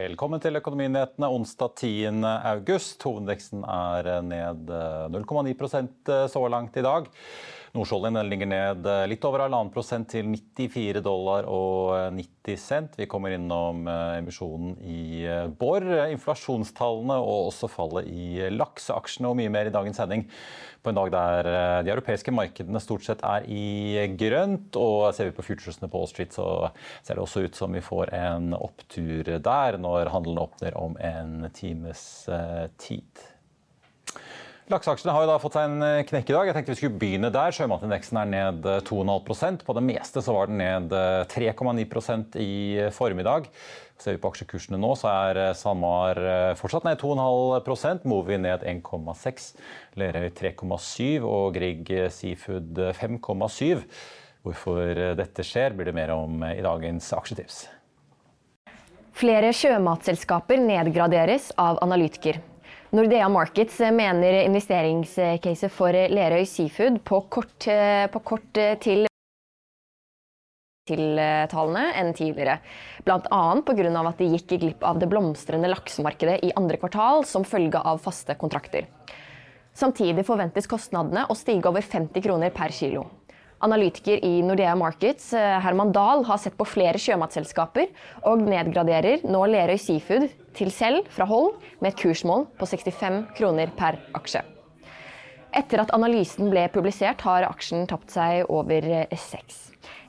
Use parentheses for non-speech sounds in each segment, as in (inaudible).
Velkommen til Økonominyhetene onsdag 10. august. Hovedveksten er ned 0,9% så langt i dag. Nordsjøoljen ligger ned litt over halvannen prosent til 94 dollar og 90 cent. Vi kommer innom emisjonen i Borr, inflasjonstallene og også fallet i lakseaksjene og mye mer i dagens sending. På en dag der de europeiske markedene stort sett er i grønt. Og ser vi på futuresene på Wall Street, så ser det også ut som vi får en opptur der når handelen åpner om en times tid. Lakseaksjene har jo da fått seg en knekk i dag. Jeg tenkte vi skulle begynne der. Sjømatindeksen er ned 2,5% På det meste så var den ned 3,9% i formiddag. Ser vi på aksjekursene nå, så er SalMar fortsatt ned 2,5% Movi ned 1,6 Lerøy 3,7 og Grieg Seafood 5,7 Hvorfor dette skjer, blir det mer om i dagens aksjetips. Flere sjømatselskaper nedgraderes av analytiker. Nordea Markets mener investeringscaset for Lerøy Seafood på kort, på kort til tallene enn tidligere. Bl.a. pga. at de gikk glipp av det blomstrende laksemarkedet i andre kvartal som følge av faste kontrakter. Samtidig forventes kostnadene å stige over 50 kroner per kilo. Analytiker i Nordea Markets, Herman Dahl, har sett på flere sjømatselskaper og nedgraderer nå Lerøy Seafood til selv fra hold med et kursmål på 65 kroner per aksje. Etter at analysen ble publisert, har aksjen tapt seg over 6.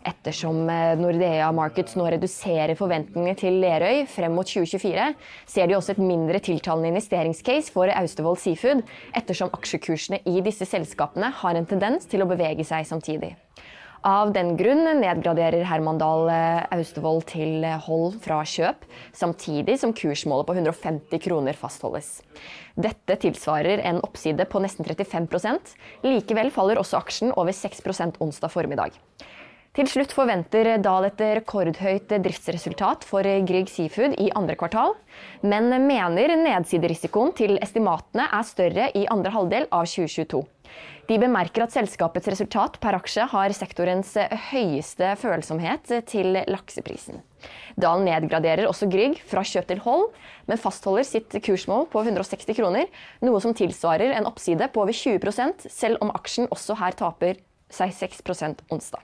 Ettersom Nordea Markets nå reduserer forventningene til Lerøy frem mot 2024, ser de også et mindre tiltalende investeringscase for Austevoll Seafood, ettersom aksjekursene i disse selskapene har en tendens til å bevege seg samtidig. Av den grunn nedgraderer Hermandal Austevoll til hold fra kjøp, samtidig som kursmålet på 150 kroner fastholdes. Dette tilsvarer en oppside på nesten 35% Likevel faller også aksjen over 6% onsdag formiddag. Til slutt forventer Dahl et rekordhøyt driftsresultat for Grieg Seafood i andre kvartal, men mener nedsiderisikoen til estimatene er større i andre halvdel av 2022. De bemerker at selskapets resultat per aksje har sektorens høyeste følsomhet til lakseprisen. Dahl nedgraderer også Grieg fra kjøp til hold, men fastholder sitt kursmål på 160 kroner, noe som tilsvarer en oppside på over 20% selv om aksjen også her taper seg 6 onsdag.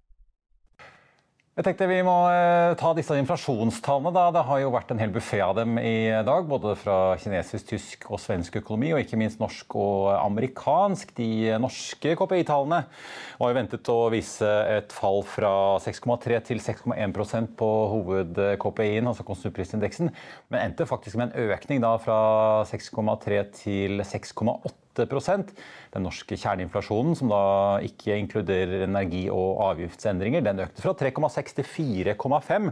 Jeg tenkte Vi må ta disse inflasjonstallene. da. Det har jo vært en hel buffé av dem i dag. Både fra kinesisk, tysk og svensk økonomi, og ikke minst norsk og amerikansk. De norske KPI-tallene var jo ventet å vise et fall fra 6,3 til 6,1% på hoved-KPI-en, altså konsumprisindeksen, men endte faktisk med en økning da fra 6,3 til 6,8 Den norske kjerneinflasjonen, som da ikke inkluderer energi- og avgiftsendringer, den økte fra 3,6 til 4,5.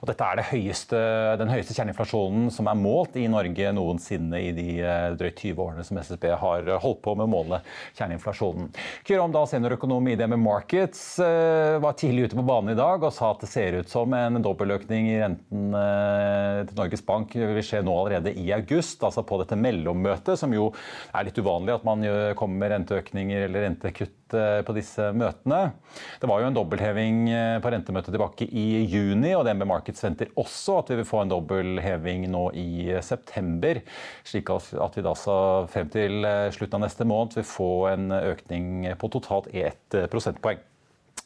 Og dette er høyeste, den høyeste kjerneinflasjonen som er målt i Norge noensinne i de eh, drøyt 20 årene som SSB har holdt på med å måle kjerneinflasjonen. Kyrom Dahl, seniorøkonom i DME Markets, eh, var tidlig ute på banen i dag og sa at det ser ut som en dobbeltøkning i renten eh, til Norges Bank vil skje nå allerede i august, altså på dette mellommøtet, som jo er litt uvanlig at man kommer med renteøkninger eller rentekutt eh, på disse møtene. Det var jo en dobbeltheving eh, på rentemøtet tilbake i juni, og DNB Markets venter også at vi vil få en dobbeltheving nå i september. Slik at vi da frem til eh, slutten av neste måned vil få en økning på totalt 1 prosentpoeng.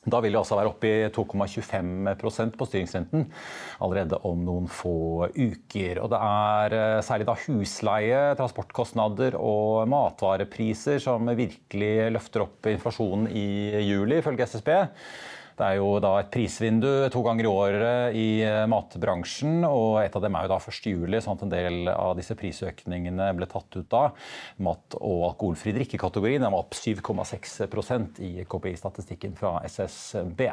Da vil vi altså være oppe i 2,25% på styringsrenten allerede om noen få uker. Og det er eh, særlig da husleie, transportkostnader og matvarepriser som virkelig løfter opp inflasjonen i juli, ifølge SSB. Det er jo da et prisvindu to ganger i året i eh, matbransjen, og et av dem er jo da 1.7, sånn at en del av disse prisøkningene ble tatt ut da. Mat- og alkoholfri drikkekategorien var opp 7,6% i KPI-statistikken fra SSB.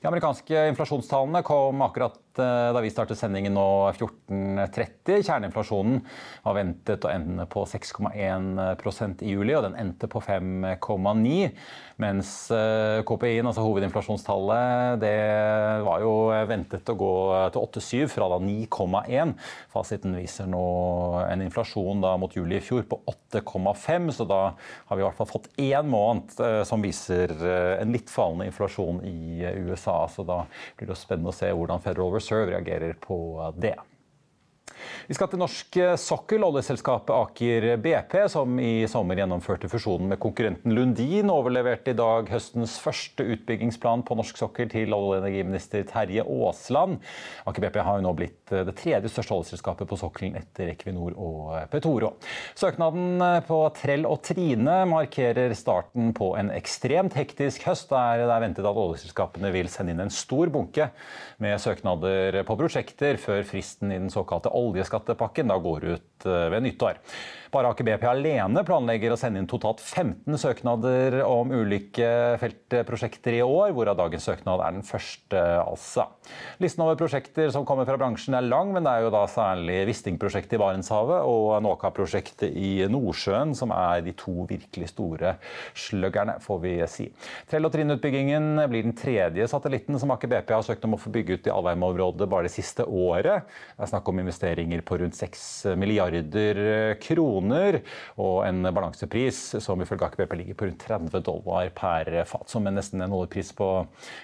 De amerikanske inflasjonstallene kom akkurat eh, da vi startet sendingen nå 14.30. Kjerneinflasjonen var ventet å ende på 6,1% i juli, og den endte på 5,9. Mens eh, KPI-en, altså hovedinflasjonstallet, det var jo ventet å gå til 8,7 fra da 9,1. Fasiten viser nå en inflasjon da mot juli i fjor på 8,5, så da har vi i hvert fall fått én måned eh, som viser en litt fallende inflasjon i USA. USA. Så da blir det spennende å se hvordan Federal Reserve reagerer på det. Vi skal til norsk sokkel. Oljeselskapet Aker BP, som i sommer gjennomførte fusjonen med konkurrenten Lundin, overleverte i dag høstens første utbyggingsplan på norsk sokkel til olje- og energiminister Terje Aasland. Aker BP har jo nå blitt det tredje største oljeselskapet på sokkelen etter Equinor og Petoro. Søknaden på Trell og Trine markerer starten på en ekstremt hektisk høst, der det er ventet at oljeselskapene vil sende inn en stor bunke med søknader på prosjekter før fristen i den såkalte oljeskattepakken da går ut eh, ved nyttår. Bare Aker BP alene planlegger å sende inn totalt 15 søknader om ulike feltprosjekter i år, hvorav dagens søknad er den første, altså. Listen over prosjekter som kommer fra bransjen er lang, men det er jo da særlig Wisting-prosjektet i Barentshavet og Nåka-prosjektet i Nordsjøen som er de to virkelig store sløggerne, får vi si. Trell og Trinn-utbyggingen blir den tredje satellitten som Aker BP har søkt om å få bygge ut i Alvheim-området bare det siste året. Det er snakk om investeringer på rundt 6 milliarder kroner kroner, og en balansepris som ifølge Aker ligger på rundt 30 dollar per fat. Som med nesten en oljepris på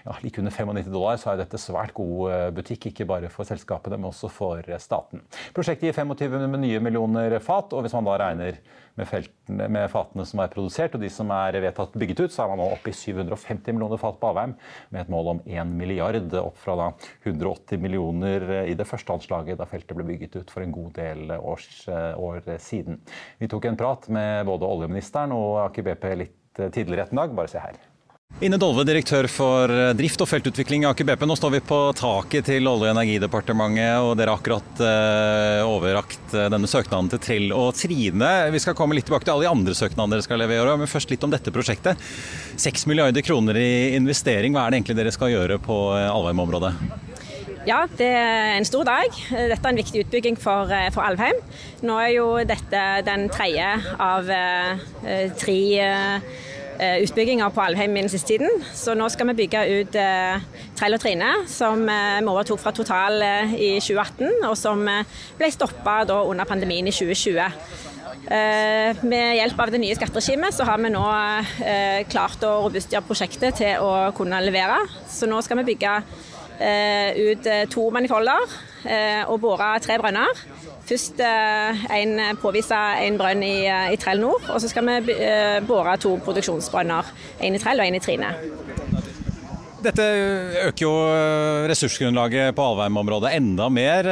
ja, like under 95 dollar, så er dette svært god eh, butikk. Ikke bare for selskapene, men også for staten. Prosjektet gir 25 med nye millioner fat, og hvis man da regner med, feltene, med fatene som er produsert og de som er vedtatt bygget ut, så er man nå oppe i 750 millioner fat på Avheim, med et mål om 1 milliard, opp fra da 180 millioner i det første anslaget da feltet ble bygget ut for en god del års, år siden. Vi tok en prat med både oljeministeren og Aker BP litt tidligere en dag. Bare se her. Ine Dolve, direktør for drift og feltutvikling i Aker BP. Nå står vi på taket til Olje- og energidepartementet, og dere har akkurat eh, overrakt uh, denne søknaden til Trill og Trine. Vi skal komme litt tilbake til alle de andre søknadene dere skal levere, men først litt om dette prosjektet. 6 milliarder kroner i investering, hva er det egentlig dere skal gjøre på uh, Alvheim-området? Ja, det er en stor dag. Dette er en viktig utbygging for, for Alvheim. Nå er jo dette den tredje av tre Eh, utbygginger på Alvheim den siste tiden. Så nå skal vi bygge ut eh, Trell og Trine, som eh, vi overtok fra Total eh, i 2018, og som eh, ble stoppa under pandemien i 2020. Eh, med hjelp av det nye skatteregimet så har vi nå klart å robustgjøre prosjektet til å kunne levere. Så nå skal vi bygge ut to manifolder og bore tre brønner. Først eh, en, påvise en brønn i, eh, i Trell nord, og så skal vi eh, bore to produksjonsbrønner. En i Trell og en i Trine. Dette øker jo ressursgrunnlaget på Alvheim-området enda mer.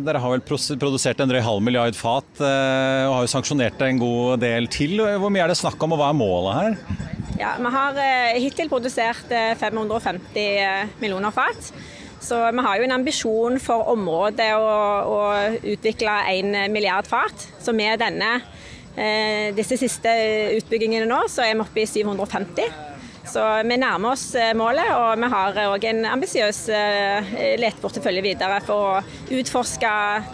Dere har vel produsert en drøy halv milliard fat og har jo sanksjonert en god del til. Hvor mye er det snakk om, og hva er målet her? Ja, Vi har hittil produsert 550 millioner fat. Så vi har jo en ambisjon for området å, å utvikle 1 milliard fat. Så med denne disse siste utbyggingene nå, så er vi oppe i 750. Så vi nærmer oss målet, og vi har òg en ambisiøs leteportefølje videre for å utforske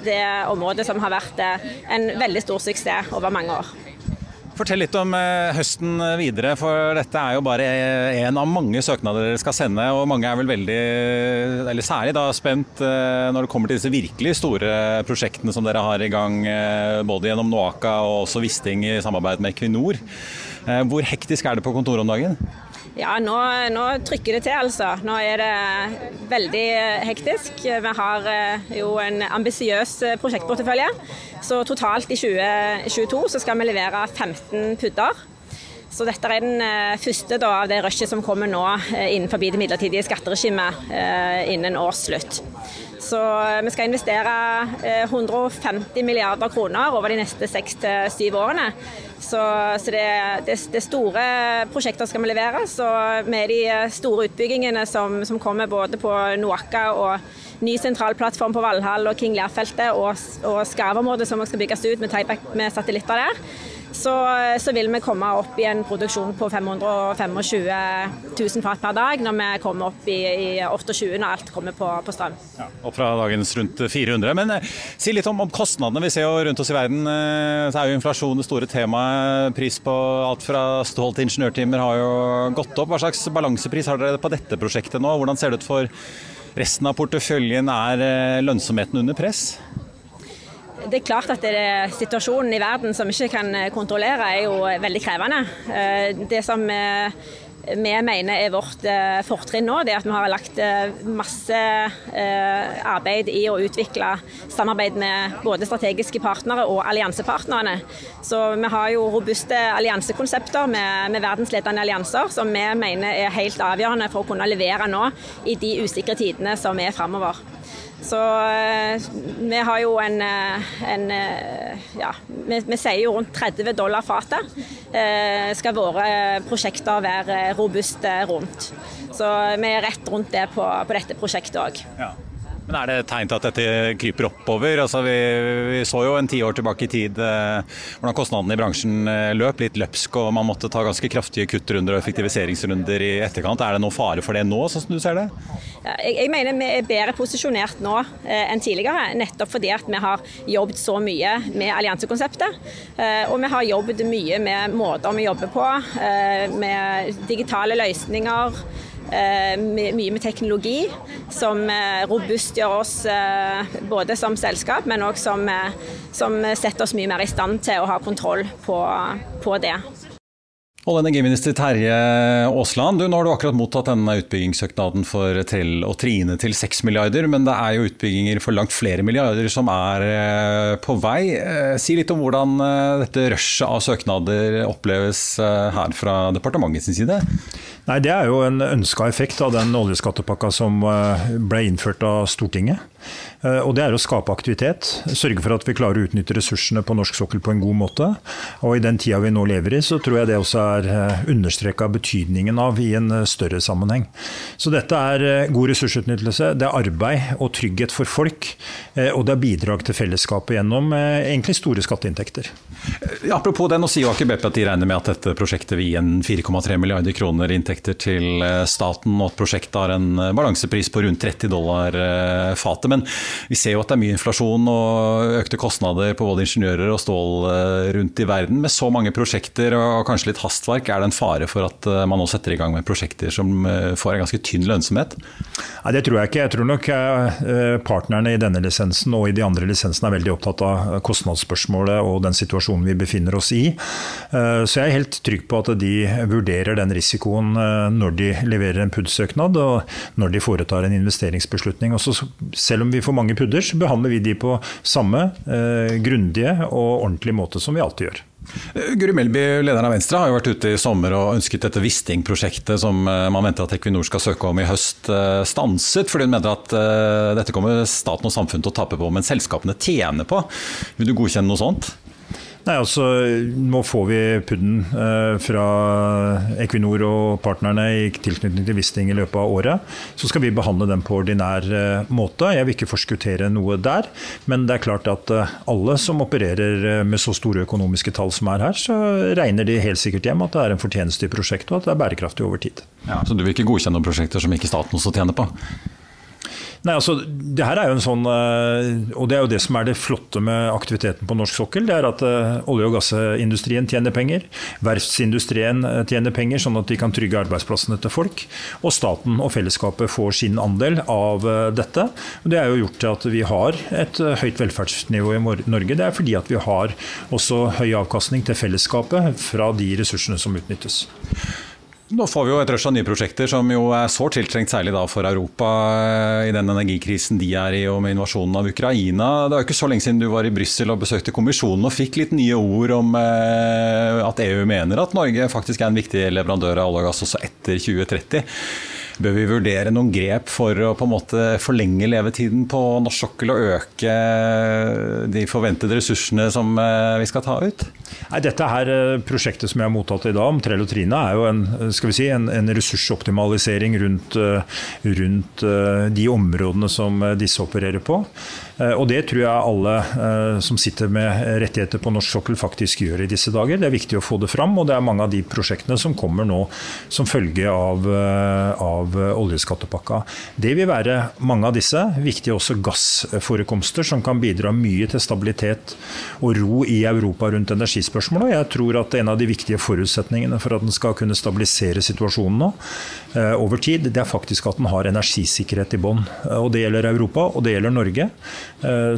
det området som har vært en veldig stor suksess over mange år. Fortell litt om eh, høsten videre, for dette er jo bare en av mange søknader dere skal sende. Og mange er vel veldig, eller særlig da, spent eh, når det kommer til disse virkelig store prosjektene som dere har i gang. Eh, både gjennom Noaka og også Wisting i samarbeid med Equinor. Hvor hektisk er det på kontoret om dagen? Ja, nå, nå, trykker det til, altså. Nå er det veldig hektisk. Vi har jo en ambisiøs prosjektportefølje. Så totalt i 2022 så skal vi levere 15 pudder. Så dette er den eh, første da, av det rushet som kommer nå eh, innenfor det midlertidige skatteregimet innen innen årsslutt. Så vi skal investere 150 milliarder kroner over de neste seks til syv årene. Så, så det, det, det, store prosjekter skal vi levere. Så med de store utbyggingene som, som kommer både på Noaka og ny sentralplattform på Valhall og King Lear-feltet og, og Skarv-området som skal bygges ut med tieback med satellitter der. Så, så, vil vi komme opp i en produksjon på 525 000 fat per dag når vi kommer opp i, i 28 når alt kommer på, på strøm. Ja, opp fra dagens rundt 400. Men eh, si litt om, om, kostnadene. Vi ser jo rundt oss i verden eh, så er jo inflasjon det store temaet. Pris på alt fra stål til ingeniørtimer har jo gått opp. Hva slags balansepris har dere på dette prosjektet nå? Hvordan ser det ut for resten av porteføljen er eh, lønnsomheten under press? Det er klart at det, Situasjonen i verden som vi ikke kan eh, kontrollere, er jo veldig krevende. Eh, det som vi mener er vårt fortrinn nå, det er at vi har lagt masse arbeid i å utvikle samarbeid med både strategiske partnere og alliansepartnerne. Så vi har jo robuste alliansekonsepter med, med verdensledende allianser som vi mener er helt avgjørende for å kunne levere nå i de usikre tidene som er framover. Så eh, vi har jo en, eh, en eh, Ja, vi, vi, sier jo rundt 30 dollar fatet. skal våre prosjekter være robuste rundt. Så vi er rett rundt det på, på dette prosjektet òg. Men Er det tegn til at dette kryper oppover? Altså vi, vi, så jo en tiår tilbake i tid eh, hvordan kostnadene i bransjen eh, løp litt løpsk, og man måtte ta ganske kraftige kuttrunder og effektiviseringsrunder i etterkant. Er det noe fare for det nå, sånn som du ser det? Jeg, jeg, mener vi er bedre posisjonert nå eh, enn tidligere, nettopp fordi at vi har jobbet så mye med alliansekonseptet. Eh, og vi har jobbet mye med måter vi jobber på, eh, med digitale løsninger. Eh, mye med teknologi som eh, robustgjør oss eh, både som selskap, men òg som, som, setter oss mye mer i stand til å ha kontroll på, på det. Olje- og energiminister Terje Aasland, nå har du akkurat mottatt denne utbyggingssøknaden for Trell og Trine til 6 milliarder, men det er jo utbygginger for langt flere milliarder som er på vei. Si litt om hvordan dette rushet av søknader oppleves her fra departementets side? Nei, Det er jo en ønska effekt av den oljeskattepakka som eh, ble innført av Stortinget. Eh, og Det er å skape aktivitet, sørge for at vi klarer å utnytte ressursene på norsk sokkel på en god måte. Og I den tida vi nå lever i, så tror jeg det også er eh, understreka betydningen av i en større sammenheng. Så dette er god ressursutnyttelse, det er arbeid og trygghet for folk. Og det er bidrag til fellesskapet gjennom egentlig store skatteinntekter. Apropos det, nå sier jo Aker BP at de regner med at dette prosjektet vil gi en 4,3 milliarder kroner inntekt inntekter til eh, staten, og at prosjektet har en eh, balansepris på rundt 30 dollar eh, fatet. Men vi ser jo at det er mye inflasjon og økte kostnader på både ingeniører og stål rundt i verden. Med så mange prosjekter og kanskje litt hastverk, er det en fare for at man nå setter i gang med prosjekter som får en ganske tynn lønnsomhet? Nei, Det tror jeg ikke. Jeg tror nok partnerne i denne lisensen og i de andre lisensene er veldig opptatt av kostnadsspørsmålet og den situasjonen vi befinner oss i. Så jeg er helt trygg på at de vurderer den risikoen når de leverer en PUD-søknad og når de foretar en investeringsbeslutning. Også, selv om vi får mange PUD-er, så behandler vi de på samme eh, grundige og ordentlige måte som vi alltid gjør. Eh, Guri Melby, lederen av Venstre, har jo vært ute i sommer og ønsket dette Wisting-prosjektet som eh, man venter at Equinor skal søke om i høst, stanset. Fordi hun mener at dette kommer staten og samfunnet til å tape på, men selskapene tjener på. Vil du godkjenne noe sånt? Nei, altså, Nå får vi PUD-en eh, fra Equinor og partnerne i tilknytning til Wisting i løpet av året. Så skal vi behandle den på ordinær eh, måte. Jeg vil ikke forskuttere noe der. Men det er klart at eh, alle som opererer eh, med så store økonomiske tall som er her, så regner de helt sikkert hjem at det er en fortjeneste i prosjektet og at det er bærekraftig over tid. Ja, så du vil ikke godkjenne prosjekter som ikke staten også tjener på? Nei, altså, det her er jo en sånn, eh, og det er jo det som er det flotte med aktiviteten på norsk sokkel. Det er at eh, olje- og gassindustrien tjener penger. Verftsindustrien eh, tjener penger, sånn at de kan trygge arbeidsplassene til folk. Og staten og fellesskapet får sin andel av dette. Og det er jo gjort til at vi har et høyt velferdsnivå i Norge. Det er fordi at vi har også høy avkastning til fellesskapet fra de ressursene som utnyttes. Nå får vi jo et rush av nye prosjekter som jo er sårt tiltrengt, særlig da for Europa eh, i den energikrisen de er i og med invasjonen av Ukraina. Det er jo ikke så lenge siden du var i Brussel og besøkte kommisjonen og fikk litt nye ord om eh, at EU mener at Norge faktisk er en viktig leverandør av olje og gass også etter 2030. Bør vi vurdere noen grep for å på en måte forlenge levetiden på norsk sokkel og øke de forventede ressursene som eh, vi skal ta ut? Nei, dette her eh, prosjektet som jeg har mottatt i dag om Trell og Trine, er jo en, skal vi si, en, en ressursoptimalisering rundt, eh, rundt de områdene som disse opererer på. Og det tror jeg alle som sitter med rettigheter på norsk sokkel faktisk gjør i disse dager. Det er viktig å få det fram, og det er mange av de prosjektene som kommer nå som følge av, av av eh, oljeskattepakka. Det vil være mange av disse. Viktige også gassforekomster, som kan bidra mye til stabilitet og ro i Europa rundt energispørsmålet. Jeg tror at en av de viktige forutsetningene for at den skal kunne stabilisere situasjonen nå eh, over tid, det er faktisk at den har energisikkerhet i bånn. Eh, og Det gjelder Europa, og det gjelder Norge.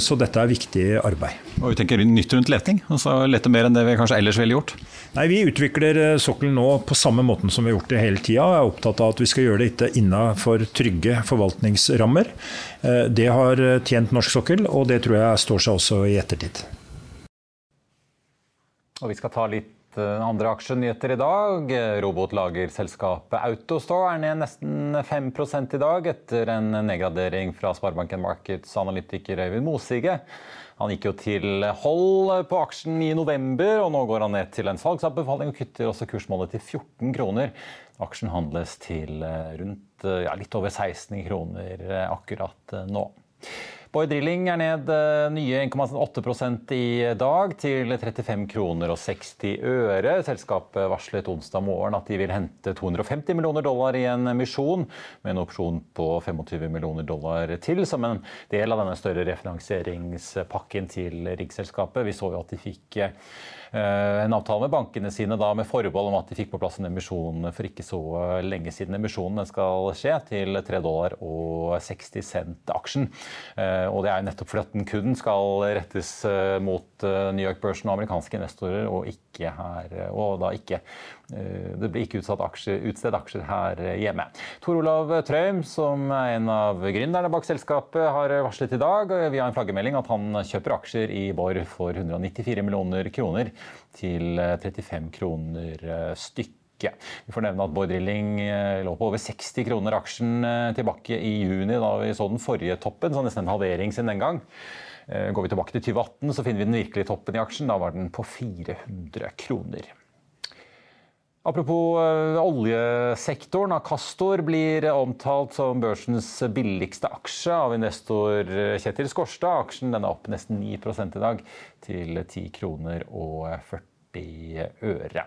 Så dette er viktig arbeid. Og vi tenker nytt rundt leting? altså Lete mer enn det vi kanskje ellers ville gjort? Nei, Vi utvikler sokkelen nå på samme måten som vi har gjort det hele tida. Jeg er opptatt av at vi skal gjøre det dette innenfor trygge forvaltningsrammer. Eh, det har tjent norsk sokkel, og det tror jeg står seg også i ettertid. Og vi skal ta litt eh, andre aksjenyheter i dag. Robotlagerselskapet Autostore er ned nesten 5 i dag etter en nedgradering fra Sparebanken Markets analytiker Øyvind Mosige. Han gikk jo til hold på aksjen i november, og nå går han ned til en salgsanbefaling og kutter også kursmålet til 14 kroner. Aksjen handles til eh, rundt eh, ja, litt over 16 kroner eh, akkurat nå. Boy Drilling er ned nye 1,8 i dag, til 35 kroner og 60 øre. Selskapet varslet onsdag morgen at de vil hente 250 millioner dollar i en misjon, med en opsjon på 25 millioner dollar til, som en del av denne større refinansieringspakken til riggselskapet. Vi så jo at de fikk en avtale med bankene sine da, med forbehold om at de fikk på plass en emisjon for ikke så lenge siden emisjonen skal skje, til 3 dollar og 60 cent aksjen. Eh, og det er nettopp fordi at den kun skal rettes eh, mot New York-børsen og amerikanske investorer, og ikke her, og da ikke det blir ikke aksjer, utstedt aksjer her hjemme. Tor Olav Trøim, som er en av gründerne bak selskapet, har varslet i dag via en flaggermelding at han kjøper aksjer i Borr for 194 millioner kroner til 35 eh, kroner stykk. Vi får nevne at Bård Drilling eh, lå på over 60 kroner aksjen tilbake i juni, da vi så den forrige toppen, så nesten en halvering siden den gang. Går vi tilbake til 2018, så finner vi den virkelige toppen i aksjen. Da var den på 400 kroner. Apropos oljesektoren. Acastor blir omtalt som børsens billigste aksje av investor Kjetil Skorstad. Aksjen er opp nesten 9 i dag, til 10 kroner og 40 øre.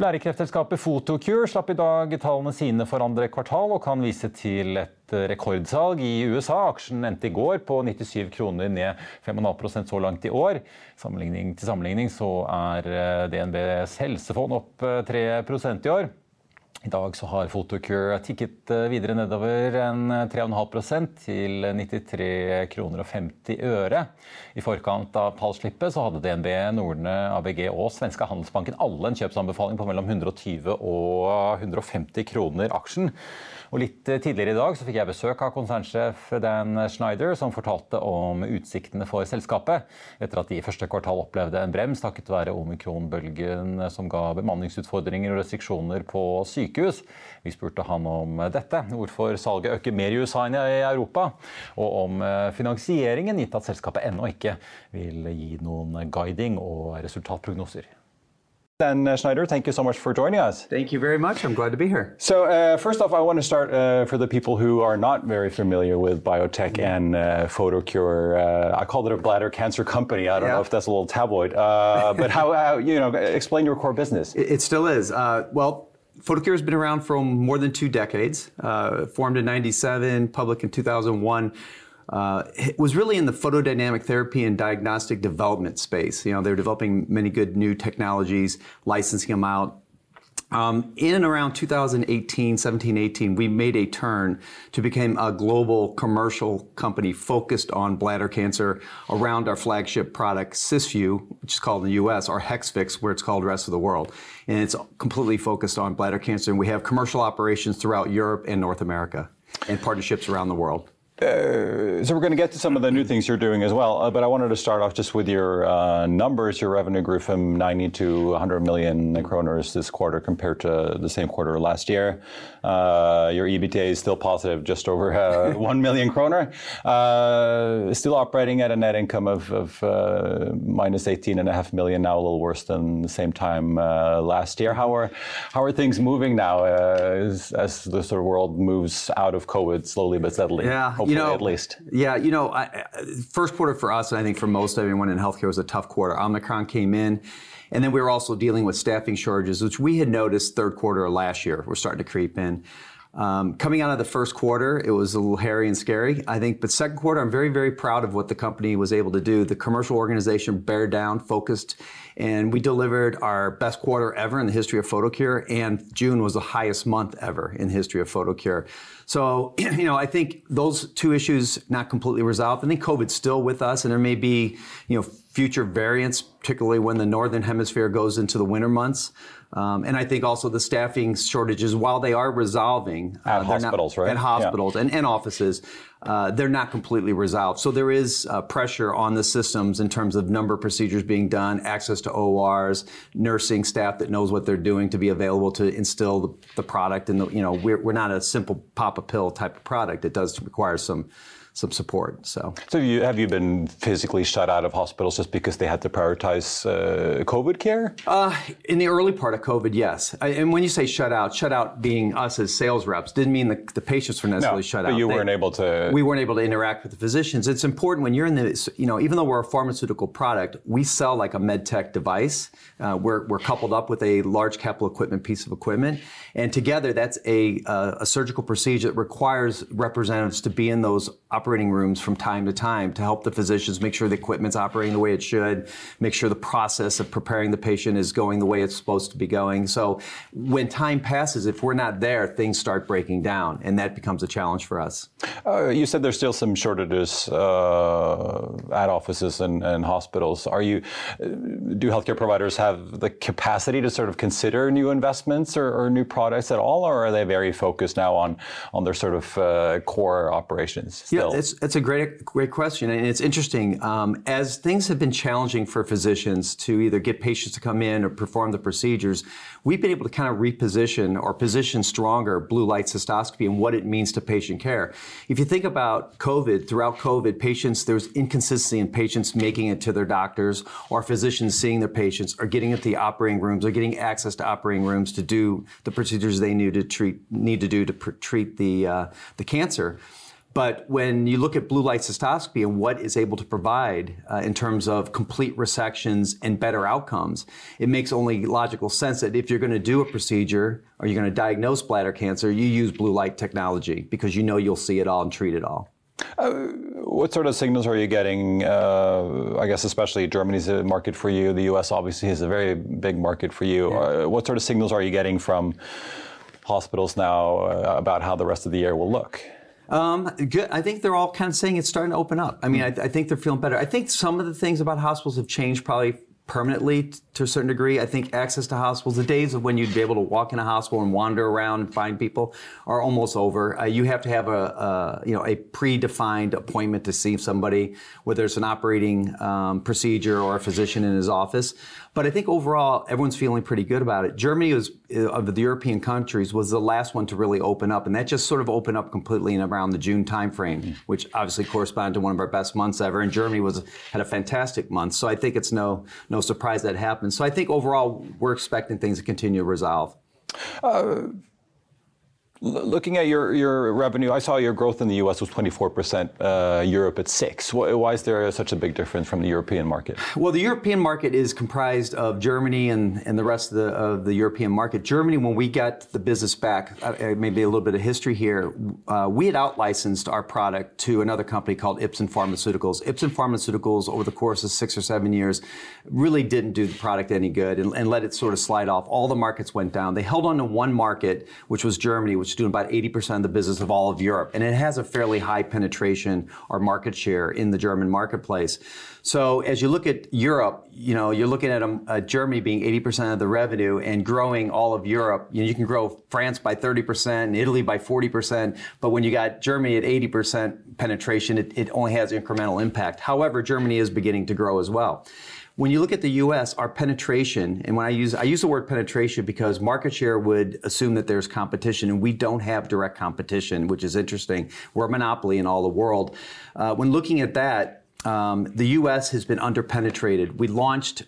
Blærekreftselskapet Photocure slapp i dag tallene sine for andre kvartal og kan vise til et rekordsalg i USA. Aksjen endte i går på 97 kroner, ned 5,5% så langt i år. Sammenligning til sammenligning så er eh, DNBs helsefond opp 3 eh, i år. I dag så har Photocure tikket eh, videre nedover en 3,5 eh, til 93 kroner og 50 øre. I forkant av pallslippet så hadde DNB, Nordne, ABG og svenske Handelsbanken alle en kjøpsanbefaling på mellom 120 og 150 kroner aksjen. Og litt tidligere i dag så fikk jeg besøk av konsernsjef Dan Schneider, som fortalte om utsiktene for selskapet etter at de i første kvartal opplevde en brems takket være omikronbølgen som ga bemanningsutfordringer og restriksjoner på sykehus. Vi spurte han om dette, hvorfor salget øker mer i USA enn i Europa, og om finansieringen, gitt at selskapet ennå ikke vil gi noen guiding og resultatprognoser. Dan uh, Schneider, thank you so much for joining us. Thank you very much. I'm glad to be here. So, uh, first off, I want to start uh, for the people who are not very familiar with biotech and uh, Photocure. Uh, I called it a bladder cancer company. I don't yeah. know if that's a little tabloid, uh, (laughs) but how, how, you know, explain your core business. It, it still is. well, Photocure has been around for more than two decades. formed in '97, public in 2001 uh, was really in the photodynamic therapy and diagnostic development space. You know, they're developing many good new technologies, licensing them out. Um, in and around 2018, 17, 18, we made a turn to become a global commercial company focused on bladder cancer around our flagship product, Cysview, which is called in the US, or Hexfix, where it's called rest of the world. And it's completely focused on bladder cancer. And we have commercial operations throughout Europe and North America and partnerships around the world. Uh, so we're going to get to some of the new things you're doing as well, uh, but I wanted to start off just with your uh, numbers. Your revenue grew from 90 to 100 million kroners this quarter compared to the same quarter last year. Uh, your EBITDA is still positive, just over uh, (laughs) 1 million kroner. Uh, still operating at a net income of, of minus 18.5 million, now a little worse than the same time last year. How are how are things moving now as, as the sort of world moves out of COVID slowly but steadily? Yeah, you know, at least. Yeah, you know, I, first quarter for us, and I think for most everyone in healthcare was a tough quarter. Omicron came in. And then we were also dealing with staffing shortages, which we had noticed third quarter of last year were starting to creep in. Um, coming out of the first quarter, it was a little hairy and scary, I think. But second quarter, I'm very, very proud of what the company was able to do. The commercial organization bear down, focused, and we delivered our best quarter ever in the history of Photocure. And June was the highest month ever in the history of Photocure. So, (clears throat) you know, I think those two issues not completely resolved. I think COVID's still with us, and there may be, you know, future variants, particularly when the northern hemisphere goes into the winter months. Um, and I think also the staffing shortages, while they are resolving at uh, hospitals, not, right? At hospitals yeah. and, and offices, uh, they're not completely resolved. So there is uh, pressure on the systems in terms of number of procedures being done, access to ORs, nursing staff that knows what they're doing to be available to instill the, the product. And you know, we're, we're not a simple pop a pill type of product. It does require some some support. So, so you, have you been physically shut out of hospitals just because they had to prioritize uh, COVID care? Uh, in the early part of COVID, yes. I, and when you say shut out, shut out being us as sales reps didn't mean the, the patients were necessarily no, shut but out. you they, weren't able to. We weren't able to interact with the physicians. It's important when you're in the, you know, even though we're a pharmaceutical product, we sell like a med tech device. Uh, we're, we're coupled up with a large capital equipment piece of equipment, and together that's a, uh, a surgical procedure that requires representatives to be in those operating rooms from time to time to help the physicians make sure the equipment's operating the way it should, make sure the process of preparing the patient is going the way it's supposed to be going. So when time passes, if we're not there, things start breaking down, and that becomes a challenge for us. Uh, you said there's still some shortages uh, at offices and, and, hospitals. Are you? Do healthcare providers have the capacity to sort of consider new investments or, or new products at all, or are they very focused now on on their sort of uh, core operations? Still? Yeah, it's, it's a great great question, and it's interesting. Um, as things have been challenging for physicians to either get patients to come in or perform the procedures, we've been able to kind of reposition or position stronger blue light cystoscopy and what it means to patient care. If you think about COVID, throughout COVID, patients, there's inconsistency in patients making it to their doctors or physicians seeing their patients or getting into the operating rooms or getting access to operating rooms to do the procedures they need to treat, need to do to pr- treat the, uh, the cancer. But when you look at blue light cystoscopy and what it's able to provide uh, in terms of complete resections and better outcomes, it makes only logical sense that if you're going to do a procedure or you're going to diagnose bladder cancer, you use blue light technology because you know you'll see it all and treat it all. Uh, what sort of signals are you getting? Uh, I guess especially Germany's a market for you. The U.S. obviously is a very big market for you. Yeah. Uh, what sort of signals are you getting from hospitals now uh, about how the rest of the year will look? Um, good. I think they're all kind of saying it's starting to open up. I mean, I, I, think they're feeling better. I think some of the things about hospitals have changed probably permanently to a certain degree. I think access to hospitals, the days of when you'd be able to walk in a hospital and wander around and find people are almost over. Uh, you have to have a, a, you know a predefined appointment to see somebody, whether it's an operating um, procedure or a physician in his office. But I think overall, everyone's feeling pretty good about it. Germany was uh, of the European countries was the last one to really open up, and that just sort of opened up completely in around the June timeframe, mm. which obviously corresponded to one of our best months ever. And Germany was had a fantastic month, so I think it's no no surprise that happened. So I think overall, we're expecting things to continue to resolve. Uh, Looking at your, your revenue, I saw your growth in the US was 24%, uh, Europe at 6 why, why, is there such a big difference from the European market? Well, the European market is comprised of Germany and, and the rest of the, of the European market. Germany, when we got the business back, uh, maybe a little bit of history here, uh, we had out licensed our product to another company called Ipsen Pharmaceuticals. Ipsen Pharmaceuticals, over the course of six or seven years, really didn't do the product any good and, and let it sort of slide off. All the markets went down. They held on to one market, which was Germany, which doing about 80% of the business of all of Europe. And it has a fairly high penetration or market share in the German marketplace. So as you look at Europe, you know, you're looking at a, a Germany being 80% of the revenue and growing all of Europe. You, know, you can grow France by 30% and Italy by 40%. But when you got Germany at 80% penetration, it, it only has incremental impact. However, Germany is beginning to grow as well. When you look at the U.S., our penetration, and when I use I use the word penetration because market share would assume that there's competition, and we don't have direct competition, which is interesting. We're a monopoly in all the world. Uh, when looking at that, um, the U.S. has been underpenetrated. We launched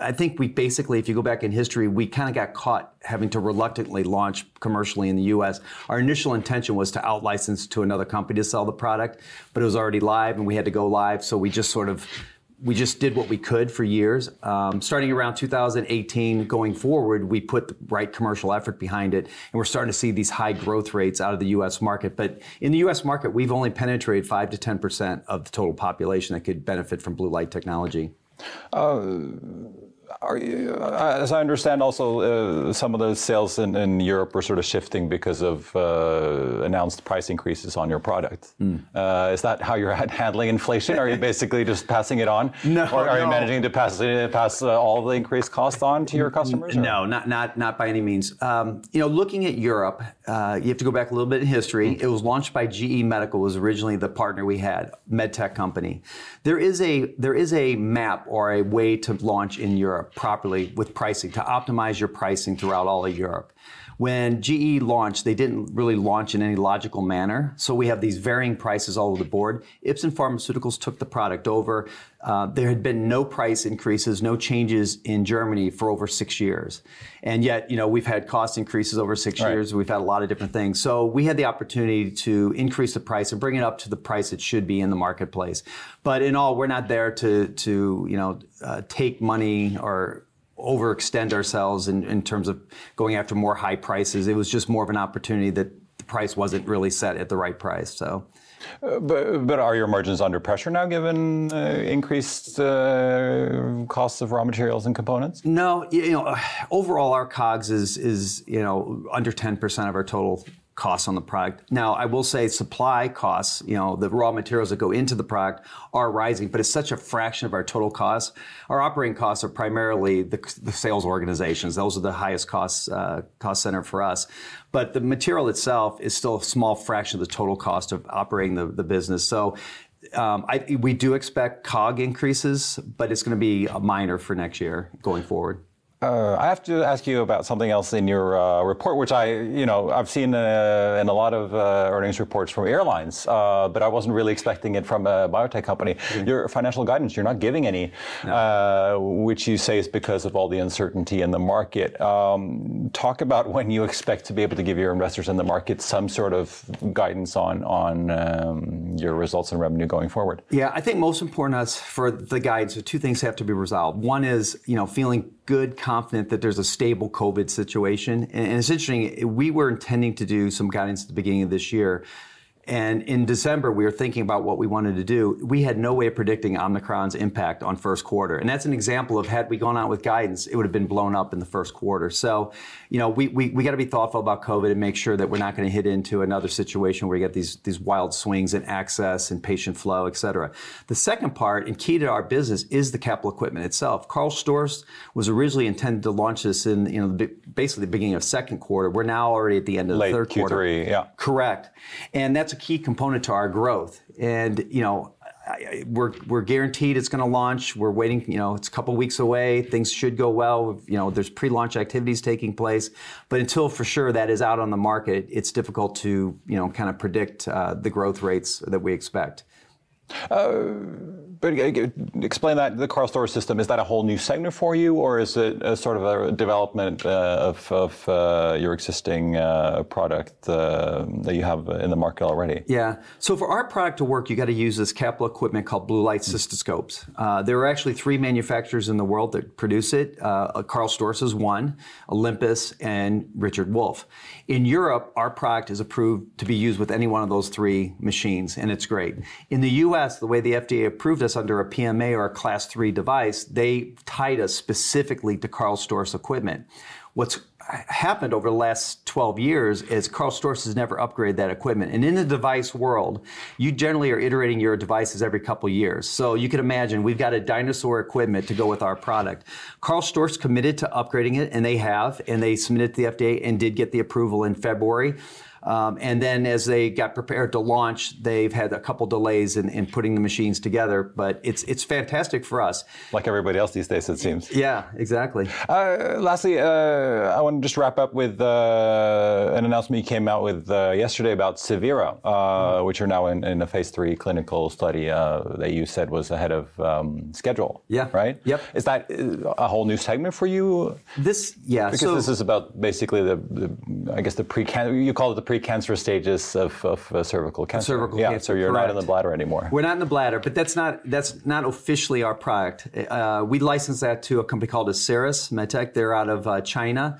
I think we basically, if you go back in history, we kind of got caught having to reluctantly launch commercially in the U.S. Our initial intention was to outlicense to another company to sell the product, but it was already live and we had to go live, so we just sort of we just did what we could for years. Um, starting around 2018 going forward, we put the right commercial effort behind it, and we're starting to see these high growth rates out of the U.S. market. But in the U.S. market, we've only penetrated 5 to 10 percent of the total population that could benefit from blue light technology. Uh, you, uh, as I understand, also uh, some of the sales in, in, Europe were sort of shifting because of uh, announced price increases on your product. Mm. is that how you're (laughs) handling inflation? Are you basically just passing it on, (laughs) no, or are no. you managing to pass pass uh, all the increased costs on to your customers? Or? No, not not not by any means. Um, you know, looking at Europe, uh, you have to go back a little bit in history. Mm. It was launched by GE Medical. Was originally the partner we had, medtech company. There is a there is a map or a way to launch in Europe properly with pricing, to optimize your pricing throughout all of Europe. When GE launched, they didn't really launch in any logical manner. So we have these varying prices all over the board. Ipsen Pharmaceuticals took the product over. Uh, there had been no price increases, no changes in Germany for over six years. And yet, you know, we've had cost increases over six right. years. We've had a lot of different things. So we had the opportunity to increase the price and bring it up to the price it should be in the marketplace. But in all, we're not there to, to you know, uh, take money or overextend ourselves in, in terms of going after more high prices. It was just more of an opportunity that the price wasn't really set at the right price. So. Uh, but, but are your margins under pressure now given uh, increased uh, costs of raw materials and components? No, you know, overall our COGS is is you know under 10% of our total costs on the product. Now, I will say supply costs, you know, the raw materials that go into the product are rising, but it's such a fraction of our total costs. Our operating costs are primarily the, the sales organizations. Those are the highest cost, uh, cost center for us. But the material itself is still a small fraction of the total cost of operating the, the business. So um, I, we do expect COG increases, but it's going to be a minor for next year going forward. Uh, I have to ask you about something else in your uh, report, which I, you know, I've seen uh, in a lot of uh, earnings reports from airlines, uh, but I wasn't really expecting it from a biotech company. Mm-hmm. Your financial guidance, you're not giving any, no. Uh, which you say is because of all the uncertainty in the market. Um, talk about when you expect to be able to give your investors in the market some sort of guidance on on um, your results and revenue going forward. Yeah, I think most important for the guidance, two things have to be resolved. One is, you know, feeling good, confident that there's a stable COVID situation. And, and, it's interesting, we were intending to do some guidance at the beginning of this year. And in December, we were thinking about what we wanted to do. We had no way of predicting Omicron's impact on first quarter. And that's an example of had we gone out with guidance, it would have been blown up in the first quarter. So, you know, we, we, we got to be thoughtful about COVID and make sure that we're not going to hit into another situation where we get these, these wild swings in access and patient flow, et cetera. The second part, and key to our business, is the capital equipment itself. Carl Storz was originally intended to launch this in, you know, basically the beginning of second quarter. We're now already at the end of Late the third Q3, quarter. yeah. Correct. And that's a key component to our growth. And, you know, we're, we're guaranteed it's going to launch. We're waiting, you know, it's a couple weeks away. Things should go well. You know, there's pre-launch activities taking place. But until for sure that is out on the market, it's difficult to, you know, kind of predict uh, the growth rates that we expect. But uh, explain that the Carl Storz system is that a whole new segment for you, or is it a sort of a development uh, of, of uh, your existing uh, product uh, that you have in the market already? Yeah. So for our product to work, you got to use this capital equipment called blue light cystoscopes. Uh, there are actually three manufacturers in the world that produce it. Uh, Carl Storz is one, Olympus, and Richard Wolf. In Europe, our product is approved to be used with any one of those three machines, and it's great. In the U.S., the way the FDA approved us under a PMA or a Class 3 device, they tied us specifically to Carl Storz equipment. What's happened over the last 12 years is Carl Storz has never upgraded that equipment. And in the device world, you generally are iterating your devices every couple years. So you can imagine we've got a dinosaur equipment to go with our product. Carl Storz committed to upgrading it, and they have, and they submitted to the FDA and did get the approval in February. Um, and then as they got prepared to launch, they've had a couple delays in, in putting the machines together. But it's it's fantastic for us. Like everybody else these days, it seems. Yeah, exactly. Uh, lastly, uh, I want to just wrap up with uh, an announcement you came out with uh, yesterday about Severa, uh, which are now in, in a phase three clinical study uh, that you said was ahead of um, schedule. Yeah. Right. Yep. Is that a whole new segment for you? This yeah. Because so this is about basically the, the I guess the pre you call it the pre-cancer stages of, of uh, cervical cancer. Cervical yeah, cancer, So you're not in the bladder anymore. We're not in the bladder, but that's not that's not officially our product. Uh, we licensed that to a company called Aceris Medtech. They're out of uh, China.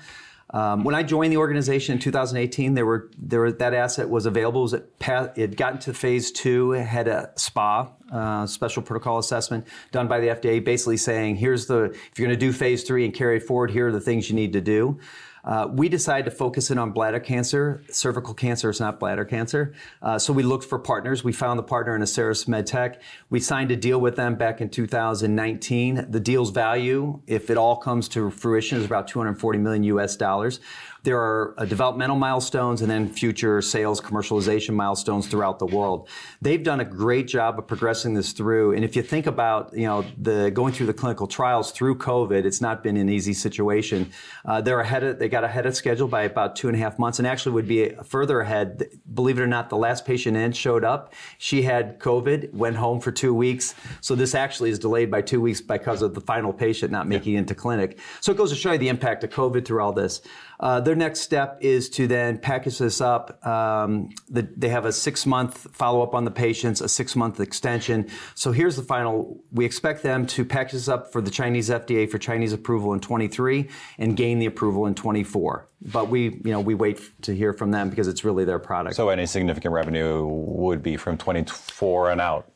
Um, when I joined the organization in 2018, there were there were, that asset was available. It, was at it had gotten to phase two. It had a SPA, uh, special protocol assessment, done by the FDA, basically saying, here's the if you're going to do phase three and carry it forward, here are the things you need to do. Uh, we decided to focus in on bladder cancer. Cervical cancer is not bladder cancer. Uh, so we looked for partners. We found the partner in Aceris MedTech. We signed a deal with them back in 2019. The deal's value, if it all comes to fruition, is about 240 million US dollars. There are uh, developmental milestones and then future sales commercialization milestones throughout the world. They've done a great job of progressing this through. And if you think about, you know, the going through the clinical trials through COVID, it's not been an easy situation. Uh, they're ahead of, they got ahead of schedule by about two and a half months and actually would be further ahead. Believe it or not, the last patient in showed up. She had COVID, went home for two weeks. So this actually is delayed by two weeks because of the final patient not making it into clinic. So it goes to show you the impact of COVID through all this. Uh, their next step is to then package this up. Um, the, they have a six month follow up on the patients, a six month extension. So here's the final. We expect them to package this up for the Chinese FDA for Chinese approval in 23 and gain the approval in 24. But we, you know, we wait to hear from them because it's really their product. So any significant revenue would be from 24 and out.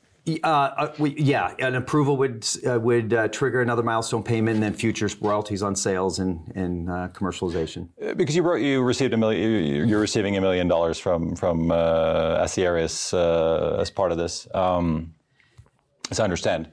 Uh, uh, we, yeah, an approval would uh, would uh, trigger another milestone payment, and then future royalties on sales and and uh, commercialization. Because you wrote, you received a million, you're receiving a million dollars from from uh, Asieris uh, as part of this, um, as I understand.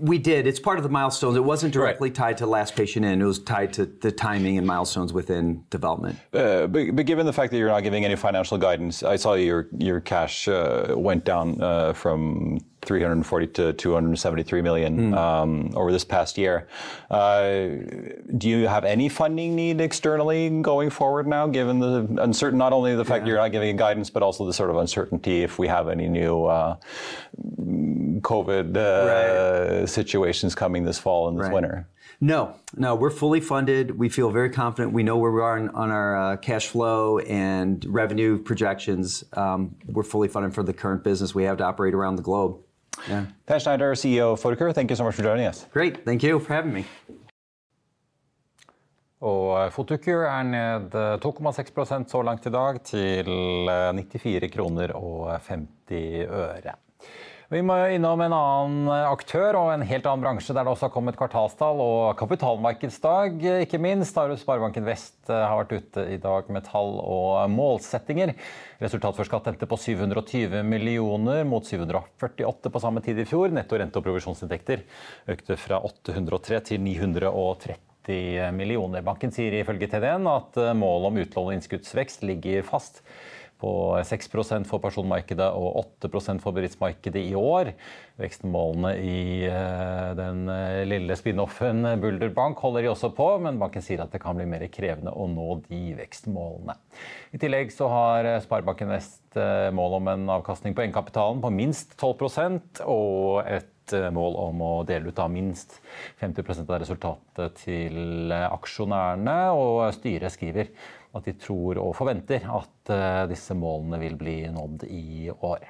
We did. It's part of the milestones. It wasn't directly tied to last patient in. It was tied to the timing and milestones within development. Uh, but, but given the fact that you're not giving any financial guidance, I saw your your cash uh, went down uh, from 340 to 273 million um, over this past year. Uh, do you have any funding need externally going forward now, given the uncertain, not only the fact that you're not giving guidance, but also the sort of uncertainty if we have any new uh, COVID uh, situations coming this fall and this Right. winter? No, no, we're fully funded. We feel very confident. We know where we are on, on our uh, cash flow and revenue projections. Um, we're fully funded for the current business we have to operate around the globe. Yeah. Pat Schneider, CEO of Photocure, thank you so much for joining us. Great. Thank you for having me. Og Photocure er ned 2,6 så langt i dag, til 94 kroner og 50 øre. Vi må innom en annen aktør og en helt annen bransje der det også har kommet kvartalstall og kapitalmarkedsdag, ikke minst. Har Sparebanken Vest eh, har vært ute i dag med tall og målsettinger. Resultat før skatt endte på 720 millioner mot 748 på samme tid i fjor. Netto rente- og provisjonsinntekter økte fra 803 til 930 millioner. Banken sier ifølge TDN at eh, målet om utlån og innskuddsvekst ligger fast på 6% for personmarkedet og 8% for bedriftsmarkedet i år. Vekstmålene i eh, den eh, lille spin-offen Bulder Bank holder de også på, men banken sier at det kan bli mer krevende å nå de vekstmålene. I tillegg så har eh, Sparebanken Vest mål om en avkastning på egenkapitalen på minst 12% og et mål om å dele ut av minst 50% av resultatet til aksjonærene. Og styret skriver at de tror og forventer at eh, disse målene vil bli nådd i år.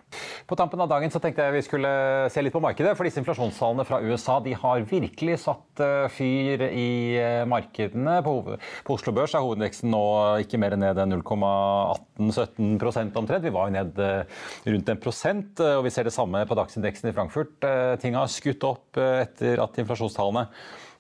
På tampen av dagen så tenkte jeg vi skulle se litt på markedet. For disse inflasjonstallene fra USA de har virkelig satt eh, fyr i eh, markedene. På, Oslo Børs er hovedveksten nå ikke mer ned enn 0,18-17% omtrent. Vi var jo ned rundt en prosent, og vi ser det samme på dagsindeksen i Frankfurt. Ting har skutt opp etter at inflasjonstallene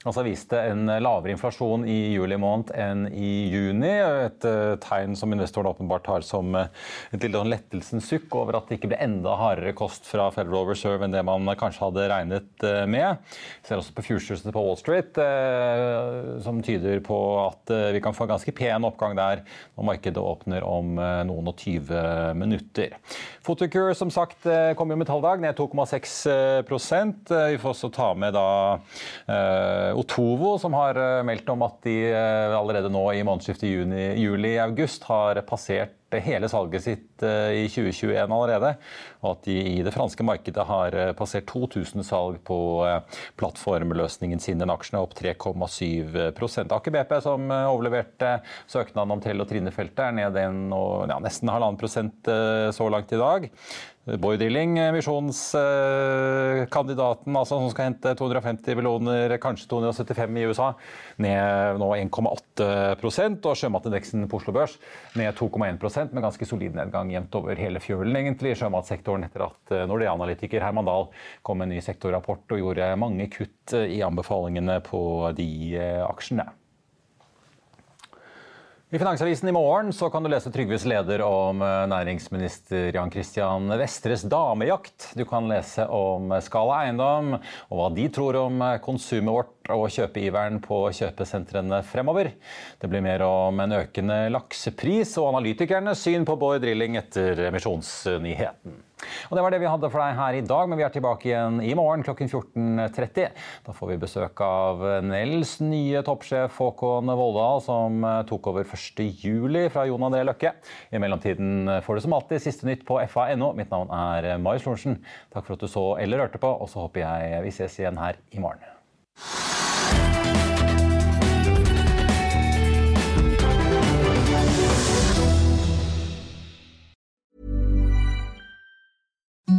Altså viste en lavere inflasjon i juli måned enn i juni. Et eh, tegn som investorene åpenbart har som eh, et lille sånn lettelsens sukk over at det ikke ble enda hardere kost fra Federal Reserve enn det man kanskje hadde regnet eh, med. Vi ser også på futuresene på Wall Street, som tyder på at vi kan få en ganske pen oppgang der når markedet åpner om noen og 20 minutter. Photocure som sagt kom jo med talldag, ned 2,6 Vi får også ta med da Otovo, som har eh, meldt om at de eh, allerede nå i månedsskiftet juli-august har passert hele salget sitt eh, i 2021 allerede. Og at de i det franske markedet har passert 2000 salg på plattformløsningen sin. Den aksjen er opp 3,7 Aker BP, som overleverte søknaden om Trell- og Trinefeltet, er ned en, ja, nesten halvannen prosent så langt i dag. Boy Dilling, misjonskandidaten altså, som skal hente 250 millioner, kanskje 275 i USA, ned nå 1,8% og sjømatindeksen på Oslo Børs ned 2,1% med ganske solid nedgang jevnt over hele fjølen egentlig i sjømatsektoren etter at eh, Nordea-analytiker Herman Dahl kom med en ny sektorrapport og gjorde mange kutt i anbefalingene på de eh, aksjene. I Finansavisen i morgen så kan du lese Trygves leder om eh, næringsminister Jan Christian Vestres damejakt. Du kan lese om Skala Eiendom og hva de tror om konsumet vårt og kjøpeiveren på kjøpesentrene fremover. Det blir mer om en økende laksepris og analytikernes syn på Bård Drilling etter emisjonsnyheten. Og Det var det vi hadde for deg her i dag, men vi er tilbake igjen i morgen klokken 14.30. Da får vi besøk av Nels nye toppsjef Håkon Voldal, som tok over 1.7 fra Jon André Løkke. I mellomtiden får du som alltid siste nytt på fa.no. Mitt navn er Marius Lorentzen. Takk for at du så eller hørte på, og så håper jeg vi ses igjen her i morgen.